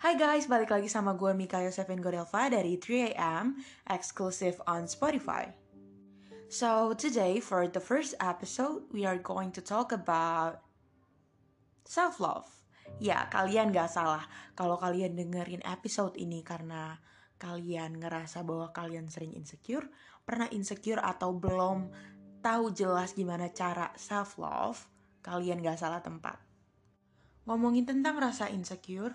Hai guys, balik lagi sama gue Mika Yosefin Godelva dari 3am, exclusive on Spotify. So today, for the first episode, we are going to talk about self-love. Ya, kalian gak salah kalau kalian dengerin episode ini karena kalian ngerasa bahwa kalian sering insecure, pernah insecure atau belum tahu jelas gimana cara self-love, kalian gak salah tempat. Ngomongin tentang rasa insecure,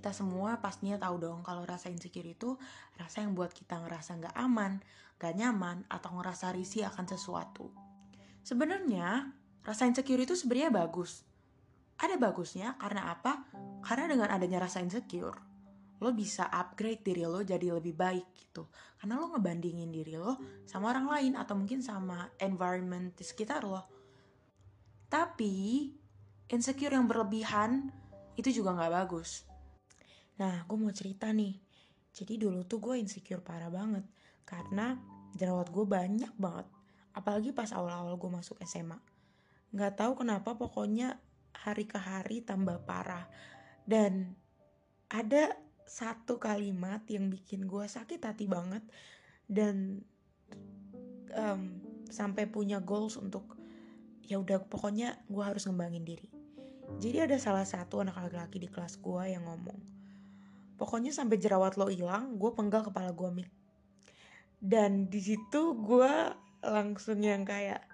kita semua pastinya tahu dong kalau rasa insecure itu rasa yang buat kita ngerasa nggak aman, nggak nyaman, atau ngerasa risih akan sesuatu. Sebenarnya rasa insecure itu sebenarnya bagus. Ada bagusnya karena apa? Karena dengan adanya rasa insecure, lo bisa upgrade diri lo jadi lebih baik gitu. Karena lo ngebandingin diri lo sama orang lain atau mungkin sama environment di sekitar lo. Tapi insecure yang berlebihan itu juga nggak bagus Nah, gue mau cerita nih. Jadi dulu tuh gue insecure parah banget. Karena jerawat gue banyak banget. Apalagi pas awal-awal gue masuk SMA. Gak tahu kenapa pokoknya hari ke hari tambah parah. Dan ada satu kalimat yang bikin gue sakit hati banget. Dan um, sampai punya goals untuk ya udah pokoknya gue harus ngembangin diri. Jadi ada salah satu anak laki-laki di kelas gue yang ngomong, Pokoknya sampai jerawat lo hilang, gue penggal kepala gue mik. Dan di situ gue langsung yang kayak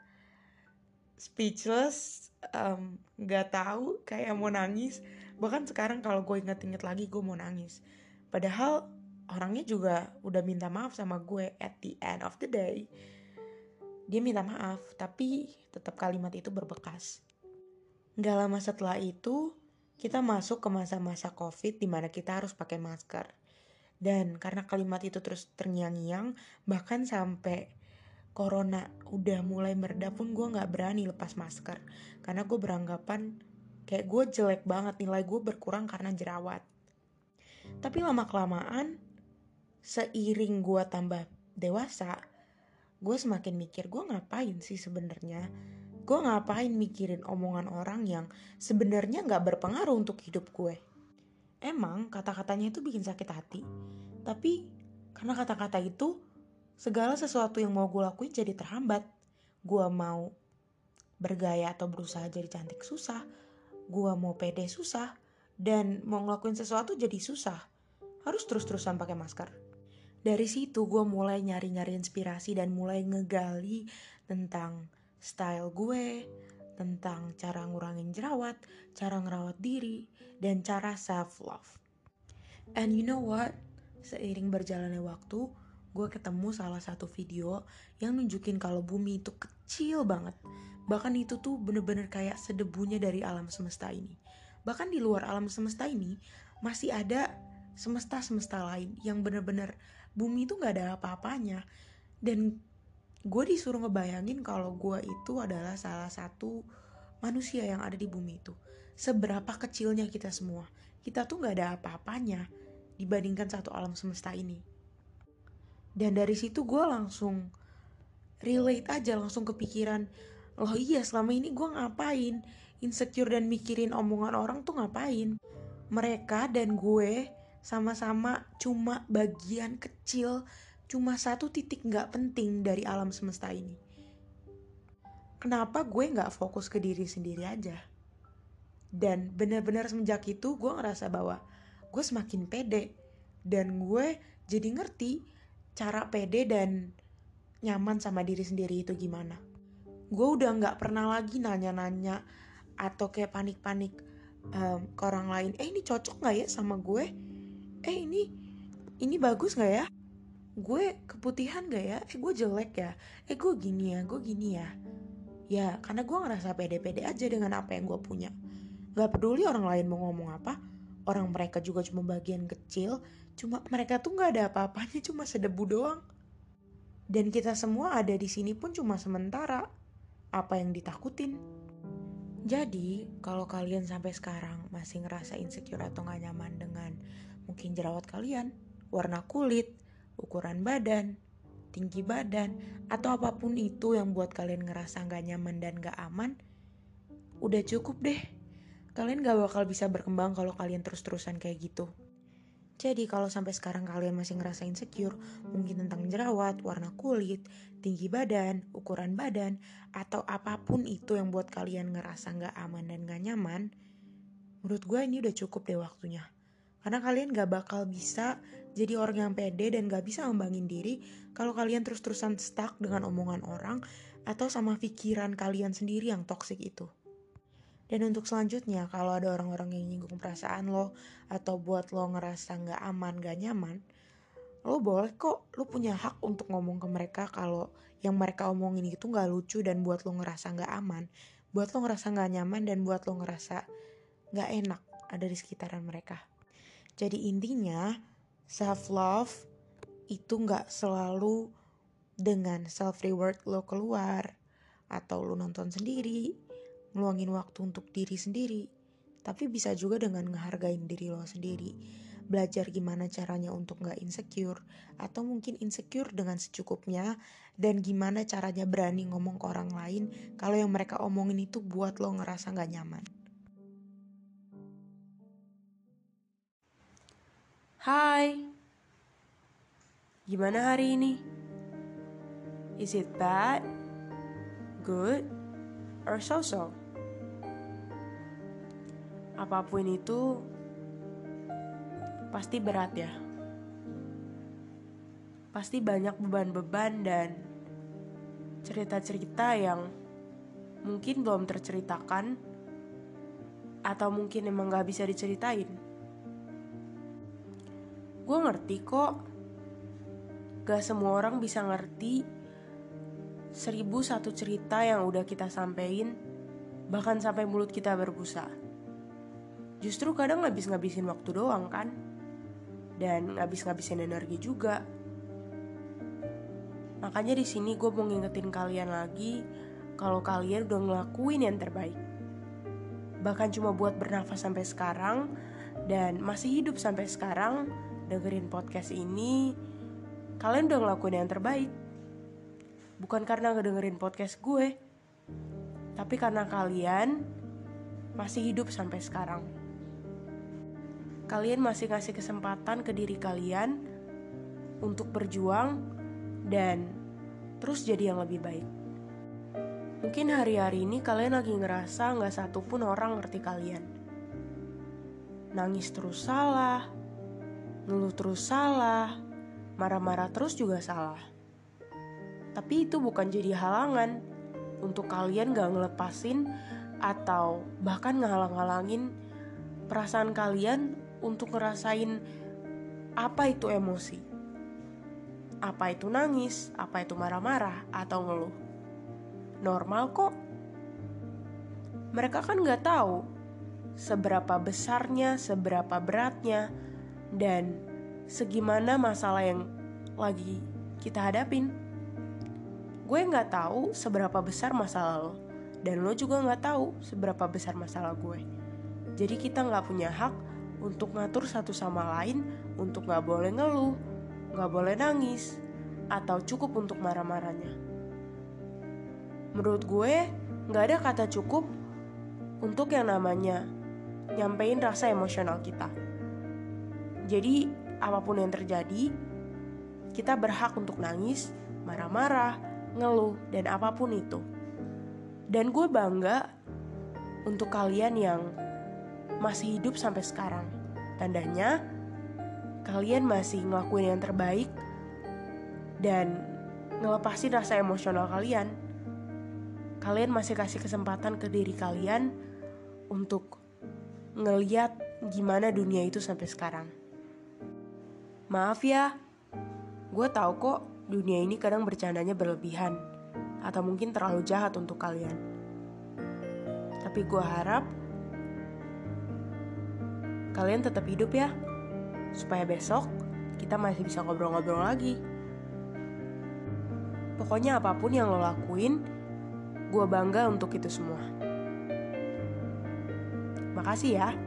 speechless, um, gak tahu, kayak mau nangis. Bahkan sekarang kalau gue inget-inget lagi gue mau nangis. Padahal orangnya juga udah minta maaf sama gue at the end of the day. Dia minta maaf, tapi tetap kalimat itu berbekas. Gak lama setelah itu, kita masuk ke masa-masa COVID di mana kita harus pakai masker. Dan karena kalimat itu terus terngiang-ngiang, bahkan sampai corona udah mulai meredah pun gue gak berani lepas masker. Karena gue beranggapan kayak gue jelek banget, nilai gue berkurang karena jerawat. Tapi lama-kelamaan, seiring gue tambah dewasa, gue semakin mikir gue ngapain sih sebenarnya gue ngapain mikirin omongan orang yang sebenarnya nggak berpengaruh untuk hidup gue. Emang kata-katanya itu bikin sakit hati, tapi karena kata-kata itu segala sesuatu yang mau gue lakuin jadi terhambat. Gue mau bergaya atau berusaha jadi cantik susah, gue mau pede susah, dan mau ngelakuin sesuatu jadi susah. Harus terus-terusan pakai masker. Dari situ gue mulai nyari-nyari inspirasi dan mulai ngegali tentang style gue, tentang cara ngurangin jerawat, cara ngerawat diri, dan cara self-love. And you know what? Seiring berjalannya waktu, gue ketemu salah satu video yang nunjukin kalau bumi itu kecil banget. Bahkan itu tuh bener-bener kayak sedebunya dari alam semesta ini. Bahkan di luar alam semesta ini, masih ada semesta-semesta lain yang bener-bener bumi itu gak ada apa-apanya. Dan gue disuruh ngebayangin kalau gue itu adalah salah satu manusia yang ada di bumi itu. Seberapa kecilnya kita semua. Kita tuh gak ada apa-apanya dibandingkan satu alam semesta ini. Dan dari situ gue langsung relate aja, langsung kepikiran, loh iya selama ini gue ngapain? Insecure dan mikirin omongan orang tuh ngapain? Mereka dan gue sama-sama cuma bagian kecil cuma satu titik nggak penting dari alam semesta ini. Kenapa gue nggak fokus ke diri sendiri aja? Dan benar-benar semenjak itu gue ngerasa bahwa gue semakin pede dan gue jadi ngerti cara pede dan nyaman sama diri sendiri itu gimana. Gue udah nggak pernah lagi nanya-nanya atau kayak panik-panik um, ke orang lain. Eh ini cocok nggak ya sama gue? Eh ini ini bagus nggak ya? Gue keputihan gak ya? Eh gue jelek ya? Eh gue gini ya? Gue gini ya? Ya karena gue ngerasa pede-pede aja dengan apa yang gue punya. Gak peduli orang lain mau ngomong apa. Orang mereka juga cuma bagian kecil. Cuma mereka tuh gak ada apa-apanya cuma sedebu doang. Dan kita semua ada di sini pun cuma sementara. Apa yang ditakutin? Jadi, kalau kalian sampai sekarang masih ngerasa insecure atau gak nyaman dengan mungkin jerawat kalian, warna kulit, ukuran badan, tinggi badan, atau apa pun itu yang buat kalian ngerasa gak nyaman dan gak aman, udah cukup deh. kalian gak bakal bisa berkembang kalau kalian terus-terusan kayak gitu. Jadi kalau sampai sekarang kalian masih ngerasa insecure, mungkin tentang jerawat, warna kulit, tinggi badan, ukuran badan, atau apa pun itu yang buat kalian ngerasa gak aman dan gak nyaman, menurut gue ini udah cukup deh waktunya. Karena kalian gak bakal bisa jadi orang yang pede dan gak bisa ngembangin diri kalau kalian terus-terusan stuck dengan omongan orang atau sama pikiran kalian sendiri yang toxic itu. Dan untuk selanjutnya, kalau ada orang-orang yang nyinggung perasaan lo atau buat lo ngerasa nggak aman, nggak nyaman, lo boleh kok, lo punya hak untuk ngomong ke mereka kalau yang mereka omongin itu nggak lucu dan buat lo ngerasa nggak aman, buat lo ngerasa nggak nyaman dan buat lo ngerasa nggak enak ada di sekitaran mereka. Jadi intinya self love itu nggak selalu dengan self reward lo keluar. Atau lo nonton sendiri ngeluangin waktu untuk diri sendiri, tapi bisa juga dengan ngehargain diri lo sendiri. Belajar gimana caranya untuk gak insecure, atau mungkin insecure dengan secukupnya, dan gimana caranya berani ngomong ke orang lain. Kalau yang mereka omongin itu buat lo ngerasa gak nyaman. Hai, gimana hari ini? Is it bad, good, or so-so? apa pun itu pasti berat ya. Pasti banyak beban-beban dan cerita-cerita yang mungkin belum terceritakan atau mungkin emang gak bisa diceritain. Gue ngerti kok, gak semua orang bisa ngerti seribu satu cerita yang udah kita sampein, bahkan sampai mulut kita berbusa. Justru kadang ngabis-ngabisin waktu doang kan? Dan ngabis-ngabisin energi juga. Makanya di sini gue mau ngingetin kalian lagi kalau kalian udah ngelakuin yang terbaik. Bahkan cuma buat bernafas sampai sekarang dan masih hidup sampai sekarang dengerin podcast ini kalian udah ngelakuin yang terbaik bukan karena ngedengerin podcast gue tapi karena kalian masih hidup sampai sekarang kalian masih kasih kesempatan ke diri kalian untuk berjuang dan terus jadi yang lebih baik. Mungkin hari-hari ini kalian lagi ngerasa nggak satu pun orang ngerti kalian. Nangis terus salah, ngeluh terus salah, marah-marah terus juga salah. Tapi itu bukan jadi halangan untuk kalian gak ngelepasin atau bahkan ngehalang-halangin perasaan kalian untuk ngerasain apa itu emosi. Apa itu nangis, apa itu marah-marah, atau ngeluh. Normal kok. Mereka kan gak tahu seberapa besarnya, seberapa beratnya, dan segimana masalah yang lagi kita hadapin. Gue gak tahu seberapa besar masalah lo, dan lo juga gak tahu seberapa besar masalah gue. Jadi kita gak punya hak untuk ngatur satu sama lain untuk gak boleh ngeluh, gak boleh nangis, atau cukup untuk marah-marahnya. Menurut gue, gak ada kata cukup untuk yang namanya nyampein rasa emosional kita. Jadi, apa pun yang terjadi, kita berhak untuk nangis, marah-marah, ngeluh, dan apa pun itu. Dan gue bangga untuk kalian yang masih hidup sampai sekarang. Tandanya kalian masih ngelakuin yang terbaik dan ngelepasin rasa emosional kalian. Kalian masih kasih kesempatan ke diri kalian untuk ngeliat gimana dunia itu sampai sekarang. Maaf ya, gue tahu kok dunia ini kadang bercandanya berlebihan atau mungkin terlalu jahat untuk kalian. Tapi gue harap kalian tetap hidup ya. Supaya besok kita masih bisa ngobrol-ngobrol lagi. Pokoknya apa pun yang lo lakuin, gue bangga untuk itu semua. Makasih ya.